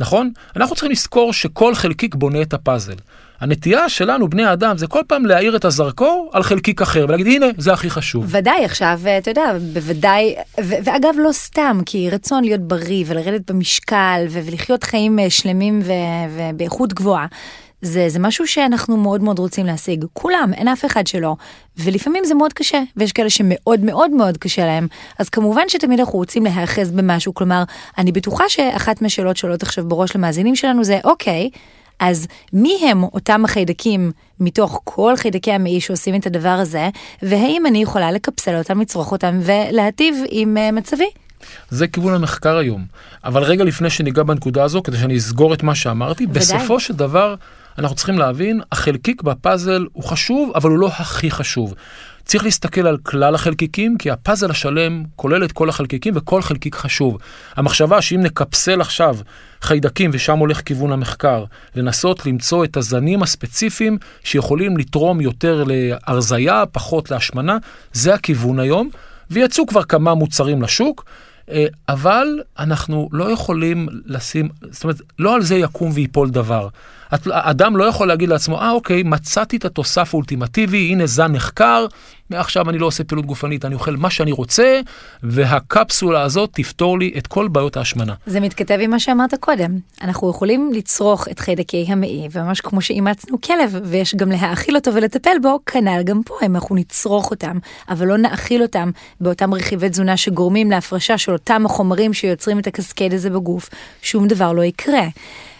נכון? אנחנו צריכים לזכור שכל חלקיק בונה את הפאזל. הנטייה שלנו, בני האדם, זה כל פעם להאיר את הזרקור על חלקיק אחר ולהגיד, הנה, זה הכי חשוב. ודאי, עכשיו, אתה יודע, בוודאי, ו- ואגב, לא סתם, כי רצון להיות בריא ולרדת במשקל ולחיות חיים אה, שלמים ו- ובאיכות גבוהה. זה, זה משהו שאנחנו מאוד מאוד רוצים להשיג. כולם, אין אף אחד שלא. ולפעמים זה מאוד קשה, ויש כאלה שמאוד מאוד מאוד קשה להם. אז כמובן שתמיד אנחנו רוצים להיאחז במשהו. כלומר, אני בטוחה שאחת מהשאלות שעולות עכשיו בראש למאזינים שלנו זה, אוקיי, אז מי הם אותם החיידקים מתוך כל חיידקי המעי שעושים את הדבר הזה, והאם אני יכולה לקפסל אותם, לצרוך אותם ולהטיב עם uh, מצבי? זה כיוון המחקר היום. אבל רגע לפני שניגע בנקודה הזו, כדי שאני אסגור את מה שאמרתי, ודאי. בסופו של דבר אנחנו צריכים להבין, החלקיק בפאזל הוא חשוב, אבל הוא לא הכי חשוב. צריך להסתכל על כלל החלקיקים, כי הפאזל השלם כולל את כל החלקיקים וכל חלקיק חשוב. המחשבה שאם נקפסל עכשיו חיידקים, ושם הולך כיוון המחקר, לנסות למצוא את הזנים הספציפיים שיכולים לתרום יותר להרזייה, פחות להשמנה, זה הכיוון היום, ויצאו כבר כמה מוצרים לשוק. אה, אבל אנחנו לא יכולים לשים, זאת אומרת, לא על זה יקום ויפול דבר. אדם לא יכול להגיד לעצמו, אה אוקיי, מצאתי את התוסף האולטימטיבי, הנה זן נחקר, מעכשיו אני לא עושה פעילות גופנית, אני אוכל מה שאני רוצה, והקפסולה הזאת תפתור לי את כל בעיות ההשמנה. זה מתכתב עם מה שאמרת קודם. אנחנו יכולים לצרוך את חיידקי המעי, וממש כמו שאימצנו כלב, ויש גם להאכיל אותו ולטפל בו, כנ"ל גם פה, אם אנחנו נצרוך אותם, אבל לא נאכיל אותם באותם רכיבי תזונה שגורמים להפרשה של אותם החומרים שיוצרים את הקסקד הזה בגוף, שום דבר לא יקרה.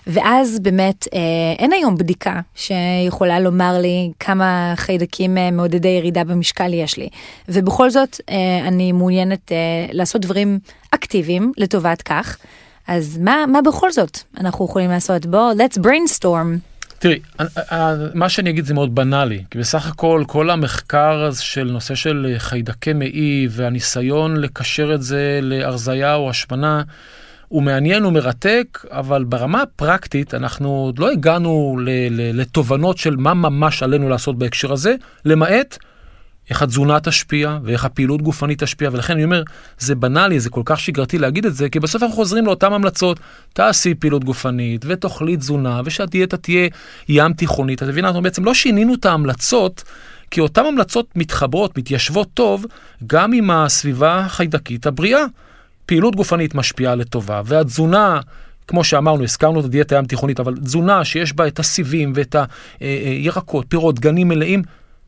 ואז באמת אה, אין היום בדיקה שיכולה לומר לי כמה חיידקים אה, מעודדי ירידה במשקל יש לי. ובכל זאת אה, אני מעוניינת לעשות דברים אקטיביים לטובת כך. אז מה, מה בכל זאת אנחנו יכולים לעשות? בוא, let's brainstorm. תראי, מה שאני אגיד זה מאוד בנאלי, כי בסך הכל כל המחקר של נושא של חיידקי מעי והניסיון לקשר את זה להרזייה או השמנה, הוא מעניין ומרתק, אבל ברמה הפרקטית אנחנו עוד לא הגענו לתובנות של מה ממש עלינו לעשות בהקשר הזה, למעט איך התזונה תשפיע ואיך הפעילות גופנית תשפיע, ולכן אני אומר, זה בנאלי, זה כל כך שגרתי להגיד את זה, כי בסוף אנחנו חוזרים לאותן המלצות, תעשי פעילות גופנית ותאכלי תזונה ושהדיאטה תהיה ים תיכונית. את מבינה, אנחנו בעצם לא שינינו את ההמלצות. כי אותן המלצות מתחברות, מתיישבות טוב, גם עם הסביבה החיידקית הבריאה. פעילות גופנית משפיעה לטובה, והתזונה, כמו שאמרנו, הזכרנו את הדיאטה הים תיכונית, אבל תזונה שיש בה את הסיבים ואת הירקות, פירות, גנים מלאים,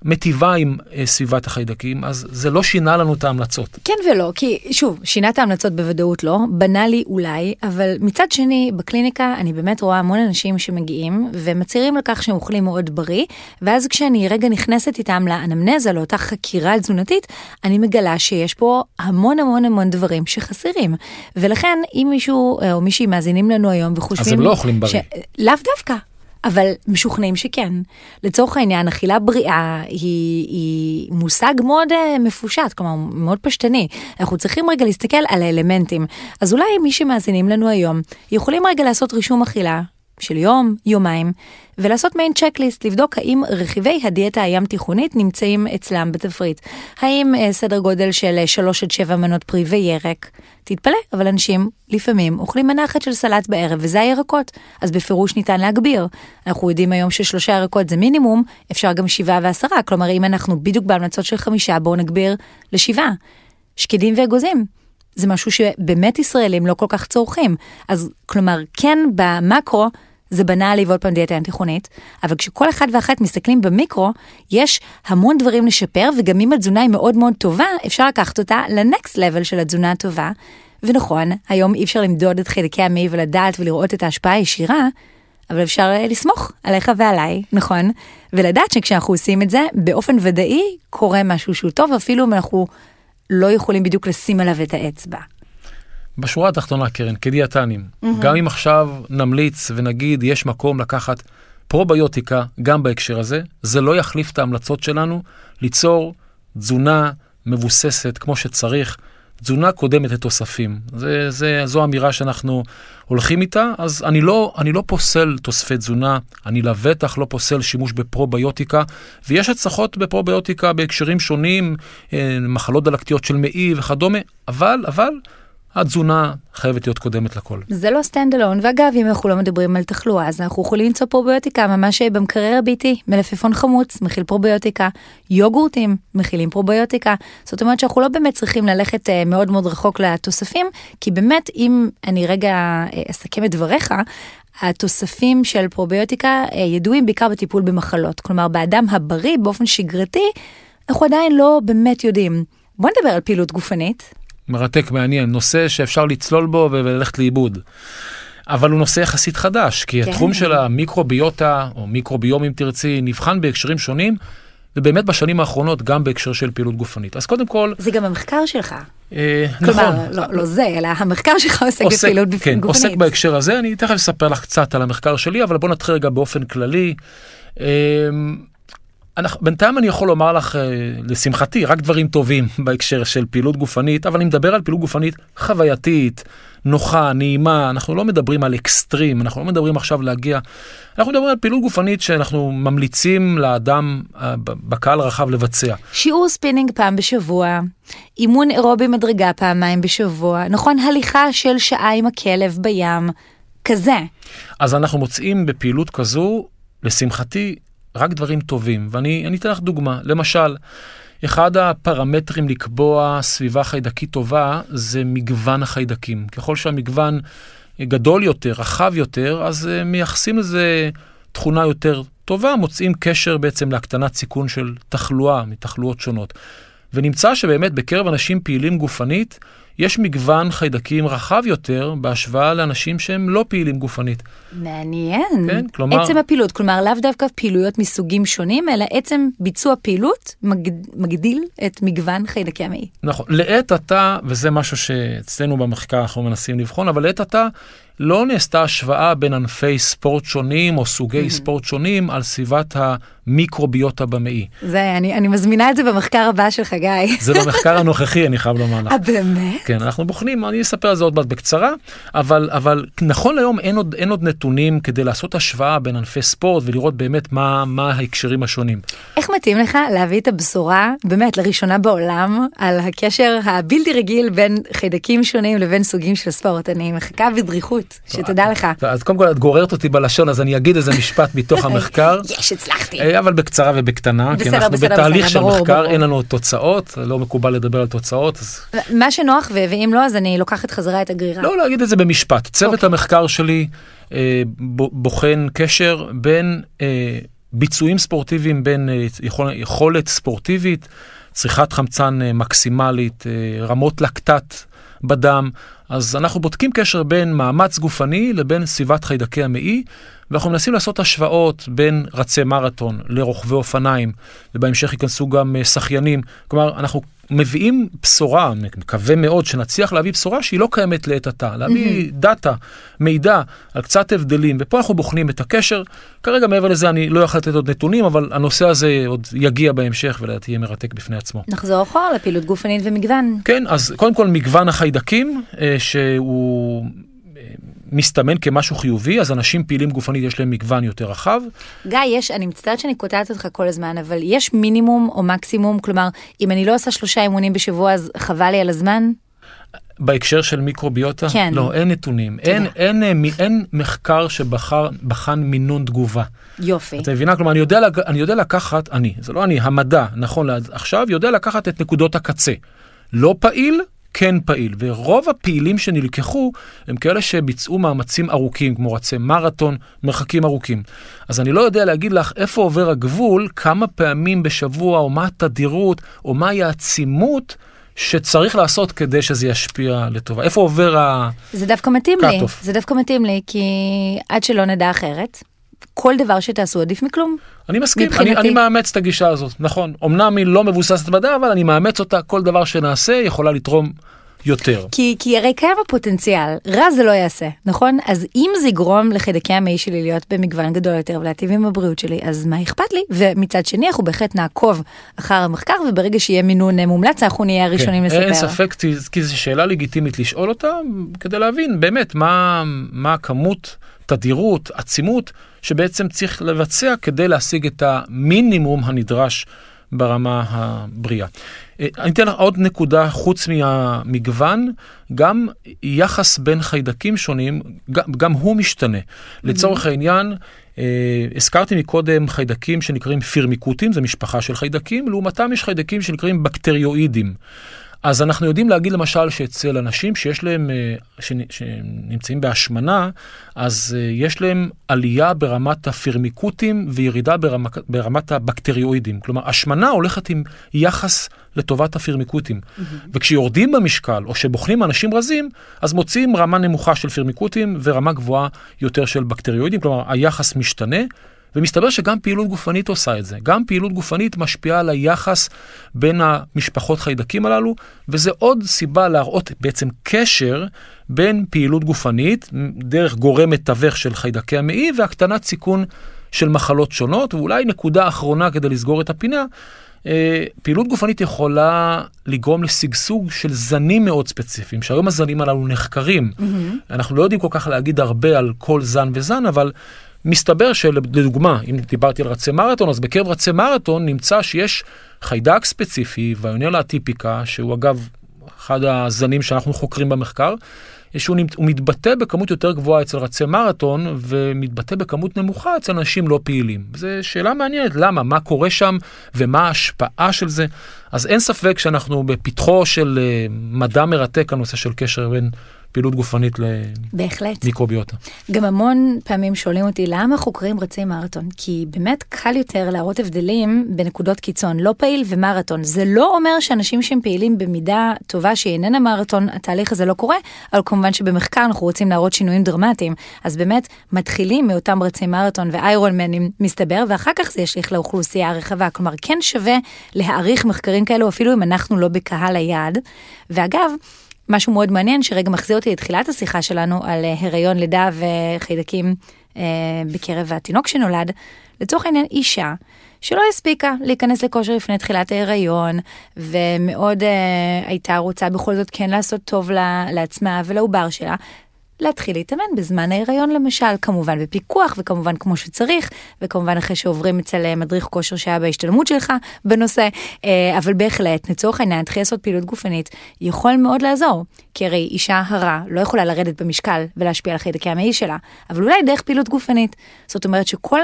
מיטיבה עם אה, סביבת החיידקים, אז זה לא שינה לנו את ההמלצות. כן ולא, כי שוב, שינה את ההמלצות בוודאות לא, בנה לי אולי, אבל מצד שני, בקליניקה אני באמת רואה המון אנשים שמגיעים ומצהירים על כך שהם אוכלים מאוד בריא, ואז כשאני רגע נכנסת איתם לאנמנזה, לאותה חקירה תזונתית, אני מגלה שיש פה המון המון המון דברים שחסרים. ולכן, אם מישהו אה, או מישהי מאזינים לנו היום וחושבים... אז הם לא אוכלים בריא. ש... לאו דווקא. אבל משוכנעים שכן. לצורך העניין, אכילה בריאה היא, היא מושג מאוד uh, מפושט, כלומר מאוד פשטני. אנחנו צריכים רגע להסתכל על האלמנטים. אז אולי מי שמאזינים לנו היום, יכולים רגע לעשות רישום אכילה של יום, יומיים, ולעשות מיין צ'קליסט, לבדוק האם רכיבי הדיאטה הים תיכונית נמצאים אצלם בתפריט. האם uh, סדר גודל של 3 עד 7 מנות פרי וירק. תתפלא, אבל אנשים לפעמים אוכלים מנה אחת של סלט בערב, וזה הירקות, אז בפירוש ניתן להגביר. אנחנו יודעים היום ששלושה ירקות זה מינימום, אפשר גם שבעה ועשרה, כלומר אם אנחנו בדיוק בהמלצות של חמישה, בואו נגביר לשבעה. שקדים ואגוזים. זה משהו שבאמת ישראלים לא כל כך צורכים. אז כלומר, כן במקרו, זה בנה לי ועוד פעם דיאטה תיכונית, אבל כשכל אחד ואחת מסתכלים במיקרו, יש המון דברים לשפר, וגם אם התזונה היא מאוד מאוד טובה, אפשר לקחת אותה לנקסט לבל של התזונה הטובה. ונכון, היום אי אפשר למדוד את חלקי המעי ולדעת ולראות את ההשפעה הישירה, אבל אפשר אה, לסמוך עליך ועליי, נכון? ולדעת שכשאנחנו עושים את זה, באופן ודאי קורה משהו שהוא טוב, אפילו אם אנחנו לא יכולים בדיוק לשים עליו את האצבע. בשורה התחתונה, קרן, כדיאטנים, mm-hmm. גם אם עכשיו נמליץ ונגיד יש מקום לקחת פרוביוטיקה גם בהקשר הזה, זה לא יחליף את ההמלצות שלנו ליצור תזונה מבוססת כמו שצריך, תזונה קודמת לתוספים. זה, זה, זו אמירה שאנחנו הולכים איתה, אז אני לא, אני לא פוסל תוספי תזונה, אני לבטח לא פוסל שימוש בפרוביוטיקה, ויש הצלחות בפרוביוטיקה בהקשרים שונים, אה, מחלות דלקתיות של מעי וכדומה, אבל, אבל, התזונה חייבת להיות קודמת לכל. זה לא stand alone, ואגב, אם אנחנו לא מדברים על תחלואה, אז אנחנו יכולים למצוא פרוביוטיקה ממש במקרר הביתי, מלפפון חמוץ, מכיל פרוביוטיקה, יוגורטים, מכילים פרוביוטיקה. זאת אומרת שאנחנו לא באמת צריכים ללכת uh, מאוד מאוד רחוק לתוספים, כי באמת, אם אני רגע uh, אסכם את דבריך, התוספים של פרוביוטיקה ידועים בעיקר בטיפול במחלות. כלומר, באדם הבריא באופן שגרתי, אנחנו עדיין לא באמת יודעים. בוא נדבר על פעילות גופנית. מרתק, מעניין, נושא שאפשר לצלול בו וללכת לאיבוד. אבל הוא נושא יחסית חדש, כי כן. התחום של המיקרוביוטה, או מיקרוביום אם תרצי, נבחן בהקשרים שונים, ובאמת בשנים האחרונות גם בהקשר של פעילות גופנית. אז קודם כל... זה גם המחקר שלך. אה, כלומר, נכון. לא, לא זה, אלא המחקר שלך עוסק, עוסק בפעילות כן, גופנית. עוסק בהקשר הזה, אני תכף אספר לך קצת על המחקר שלי, אבל בוא נתחיל רגע באופן כללי. אה, אנחנו, בינתיים אני יכול לומר לך, אה, לשמחתי, רק דברים טובים בהקשר של פעילות גופנית, אבל אני מדבר על פעילות גופנית חווייתית, נוחה, נעימה, אנחנו לא מדברים על אקסטרים, אנחנו לא מדברים עכשיו להגיע, אנחנו מדברים על פעילות גופנית שאנחנו ממליצים לאדם אה, בקהל רחב לבצע. שיעור ספינינג פעם בשבוע, אימון אירובי מדרגה פעמיים בשבוע, נכון, הליכה של שעה עם הכלב בים, כזה. אז אנחנו מוצאים בפעילות כזו, לשמחתי, רק דברים טובים. ואני אתן לך דוגמה. למשל, אחד הפרמטרים לקבוע סביבה חיידקית טובה זה מגוון החיידקים. ככל שהמגוון גדול יותר, רחב יותר, אז אה, מייחסים לזה תכונה יותר טובה, מוצאים קשר בעצם להקטנת סיכון של תחלואה מתחלואות שונות. ונמצא שבאמת בקרב אנשים פעילים גופנית, יש מגוון חיידקים רחב יותר בהשוואה לאנשים שהם לא פעילים גופנית. מעניין. כן, כלומר... עצם הפעילות, כלומר לאו דווקא פעילויות מסוגים שונים, אלא עצם ביצוע פעילות מגד... מגדיל את מגוון חיידקי המעי. נכון, לעת עתה, וזה משהו שאצלנו במחקר אנחנו מנסים לבחון, אבל לעת עתה לא נעשתה השוואה בין ענפי ספורט שונים או סוגי mm-hmm. ספורט שונים על סביבת המיקרוביוטה במעי. זה, אני, אני מזמינה את זה במחקר הבא שלך, גיא. זה במחקר הנוכחי, אני חייב לומר לך. אה, באמת? כן, אנחנו בוחנים, אני אספר על זה עוד מעט בקצרה, אבל, אבל נכון להיום אין עוד, אין עוד נתונים כדי לעשות השוואה בין ענפי ספורט ולראות באמת מה, מה ההקשרים השונים. איך מתאים לך להביא את הבשורה, באמת, לראשונה בעולם, על הקשר הבלתי רגיל בין חיידקים שונים לבין סוגים של ספורט? אני מחכה בדריכות, שתדע לך. אז קודם כל את גוררת אותי בלשון, אז אני אגיד איזה משפט מתוך המחקר. יש, הצלחתי. אה, אבל בקצרה ובקטנה, כי אנחנו בתהליך של מחקר, אין לנו תוצאות, לא מקובל לדבר על תוצאות. מה שנוח, ואם לא, אז אני לוקחת חזרה את הגרירה. לא, להגיד את זה במשפט. צוות אוקיי. המחקר שלי אה, בוחן קשר בין אה, ביצועים ספורטיביים בין יכול, יכולת ספורטיבית, צריכת חמצן מקסימלית, רמות לקטט בדם. אז אנחנו בודקים קשר בין מאמץ גופני לבין סביבת חיידקי המעי, ואנחנו מנסים לעשות השוואות בין רצי מרתון לרוכבי אופניים, ובהמשך ייכנסו גם שחיינים. כלומר, אנחנו מביאים בשורה, מקווה מאוד שנצליח להביא בשורה שהיא לא קיימת לעת עתה, להביא mm-hmm. דאטה, מידע על קצת הבדלים, ופה אנחנו בוחנים את הקשר. כרגע מעבר לזה אני לא יכול לתת עוד נתונים, אבל הנושא הזה עוד יגיע בהמשך ולדעתי יהיה מרתק בפני עצמו. נחזור אחורה לפעילות גופנית ומגוון. כן, אז קודם כל מגוון החיידקים, אה, שהוא... מסתמן כמשהו חיובי, אז אנשים פעילים גופנית יש להם מגוון יותר רחב. גיא, יש, אני מצטערת שאני קוטעת אותך כל הזמן, אבל יש מינימום או מקסימום, כלומר, אם אני לא עושה שלושה אימונים בשבוע, אז חבל לי על הזמן? בהקשר של מיקרוביוטה? כן. לא, אין נתונים. אין, אין, אין, אין מחקר שבחן מינון תגובה. יופי. אתה מבינה? כלומר, אני יודע, אני יודע לקחת, אני, זה לא אני, המדע, נכון לעכשיו, יודע לקחת את נקודות הקצה. לא פעיל, כן פעיל, ורוב הפעילים שנלקחו הם כאלה שביצעו מאמצים ארוכים, כמו רצי מרתון, מרחקים ארוכים. אז אני לא יודע להגיד לך איפה עובר הגבול, כמה פעמים בשבוע, או מה התדירות, או מהי העצימות. שצריך לעשות כדי שזה ישפיע לטובה. איפה עובר ה... זה דווקא מתאים לי, זה דווקא מתאים לי, כי עד שלא נדע אחרת, כל דבר שתעשו עדיף מכלום. אני מסכים, אני, אני מאמץ את הגישה הזאת, נכון. אמנם היא לא מבוססת מדע, אבל אני מאמץ אותה, כל דבר שנעשה יכולה לתרום יותר. כי, כי הרי קיים הפוטנציאל, רע זה לא יעשה, נכון? אז אם זה יגרום לחיידקי המעי שלי להיות במגוון גדול יותר ולהטיב עם הבריאות שלי, אז מה אכפת לי? ומצד שני אנחנו בהחלט נעקוב אחר המחקר, וברגע שיהיה מינון מומלץ אנחנו נהיה הראשונים כן, לספר. אין ספק, כי זו שאלה לגיטימית לשאול אותה, כדי להבין באמת מה, מה הכמות, תדירות, עצימות, שבעצם צריך לבצע כדי להשיג את המינימום הנדרש ברמה הבריאה. אה, אני אתן לך עוד נקודה חוץ מהמגוון, גם יחס בין חיידקים שונים, גם, גם הוא משתנה. לצורך העניין, אה, הזכרתי מקודם חיידקים שנקראים פירמיקוטים, זו משפחה של חיידקים, לעומתם יש חיידקים שנקראים בקטריואידים. אז אנחנו יודעים להגיד למשל שאצל אנשים שיש להם, אה, שנמצאים בהשמנה, אז אה, יש להם עלייה ברמת הפירמיקוטים וירידה ברמת, ברמת הבקטריואידים. כלומר, השמנה הולכת עם יחס לטובת הפירמיקוטים. Mm-hmm. וכשיורדים במשקל, או שבוחנים אנשים רזים, אז מוצאים רמה נמוכה של פירמיקוטים ורמה גבוהה יותר של בקטריואידים. כלומר, היחס משתנה. ומסתבר שגם פעילות גופנית עושה את זה. גם פעילות גופנית משפיעה על היחס בין המשפחות חיידקים הללו, וזה עוד סיבה להראות בעצם קשר בין פעילות גופנית, דרך גורם מתווך של חיידקי המעי, והקטנת סיכון של מחלות שונות. ואולי נקודה אחרונה כדי לסגור את הפינה, אה, פעילות גופנית יכולה לגרום לשגשוג של זנים מאוד ספציפיים, שהיום הזנים הללו נחקרים. Mm-hmm. אנחנו לא יודעים כל כך להגיד הרבה על כל זן וזן, אבל מסתבר שלדוגמה, אם דיברתי על רצי מרתון, אז בקרב רצי מרתון נמצא שיש חיידק ספציפי, ויונלה אטיפיקה, שהוא אגב אחד הזנים שאנחנו חוקרים במחקר, שהוא מתבטא בכמות יותר גבוהה אצל רצי מרתון ומתבטא בכמות נמוכה אצל אנשים לא פעילים. זו שאלה מעניינת, למה? מה קורה שם ומה ההשפעה של זה? אז אין ספק שאנחנו בפתחו של אה, מדע מרתק, הנושא של קשר בין פעילות גופנית למיקרוביוטה. גם המון פעמים שואלים אותי למה חוקרים רצי מרתון, כי באמת קל יותר להראות הבדלים בנקודות קיצון, לא פעיל ומרתון. זה לא אומר שאנשים שהם פעילים במידה טובה שהיא איננה מרתון, התהליך הזה לא קורה, אבל כמובן שבמחקר אנחנו רוצים להראות שינויים דרמטיים. אז באמת מתחילים מאותם רצי מרתון ואיירון מנים מסתבר, ואחר כך זה ישליך לאוכלוסייה הרחבה. כלומר, כן שווה להעריך מחקרים כאלו אפילו אם אנחנו לא בקהל היעד. ואגב, משהו מאוד מעניין שרגע מחזיר אותי לתחילת השיחה שלנו על אה, הריון, לידה וחיידקים אה, בקרב התינוק שנולד. לצורך העניין אישה שלא הספיקה להיכנס לכושר לפני תחילת ההיריון ומאוד אה, הייתה רוצה בכל זאת כן לעשות טוב לה, לעצמה ולעובר שלה להתחיל להתאמן בזמן ההיריון למשל, כמובן בפיקוח וכמובן כמו שצריך, וכמובן אחרי שעוברים אצל אה, מדריך כושר שהיה בהשתלמות שלך בנושא, אה, אבל בהחלט, לצורך העניין, להתחיל לעשות פעילות גופנית יכול מאוד לעזור, כי הרי אישה הרה לא יכולה לרדת במשקל ולהשפיע על חיידקי המעי שלה, אבל אולי דרך פעילות גופנית. זאת אומרת שכל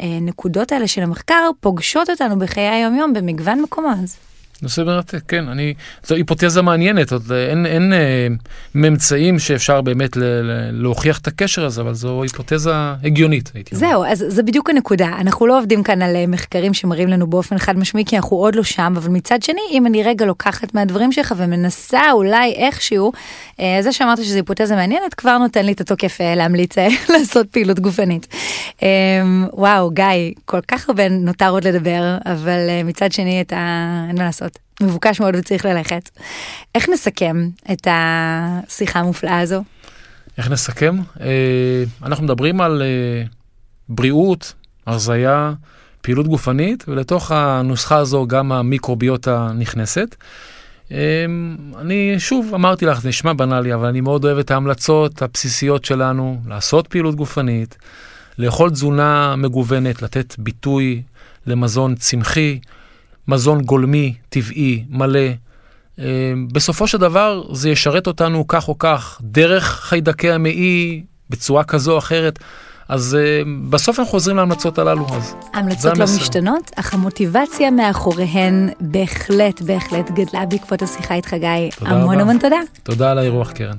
הנקודות האלה של המחקר פוגשות אותנו בחיי היום יום במגוון מקומות. נושא מרתק, כן, אני, זו היפותזה מעניינת, עוד אין, אין אה, ממצאים שאפשר באמת ל, ל, להוכיח את הקשר הזה, אבל זו היפותזה הגיונית, הייתי אומר. זהו, אז זה בדיוק הנקודה, אנחנו לא עובדים כאן על אה, מחקרים שמראים לנו באופן חד משמעי, כי אנחנו עוד לא שם, אבל מצד שני, אם אני רגע לוקחת מהדברים שלך ומנסה אולי איכשהו, אה, זה שאמרת שזו היפותזה מעניינת, כבר נותן לי את התוקף אה, להמליץ אה, לעשות פעילות גופנית. אה, וואו, גיא, כל כך הרבה נותר עוד לדבר, אבל אה, מצד שני, את ה... אין מה לעשות. מבוקש מאוד וצריך ללכת. איך נסכם את השיחה המופלאה הזו? איך נסכם? אה, אנחנו מדברים על אה, בריאות, הרזייה, פעילות גופנית, ולתוך הנוסחה הזו גם המיקרוביוטה נכנסת. אה, אני שוב אמרתי לך, זה נשמע בנאלי, אבל אני מאוד אוהב את ההמלצות הבסיסיות שלנו, לעשות פעילות גופנית, לאכול תזונה מגוונת, לתת ביטוי למזון צמחי, מזון גולמי, טבעי, מלא. אה, בסופו של דבר זה ישרת אותנו כך או כך, דרך חיידקי המעי, בצורה כזו או אחרת. אז uh, בסוף אנחנו חוזרים להמלצות הללו, אז ההמלצות לא משתנות, אך המוטיבציה מאחוריהן בהחלט, בהחלט גדלה בעקבות השיחה איתך, גיא. המון המון תודה. תודה על האירוח, קרן.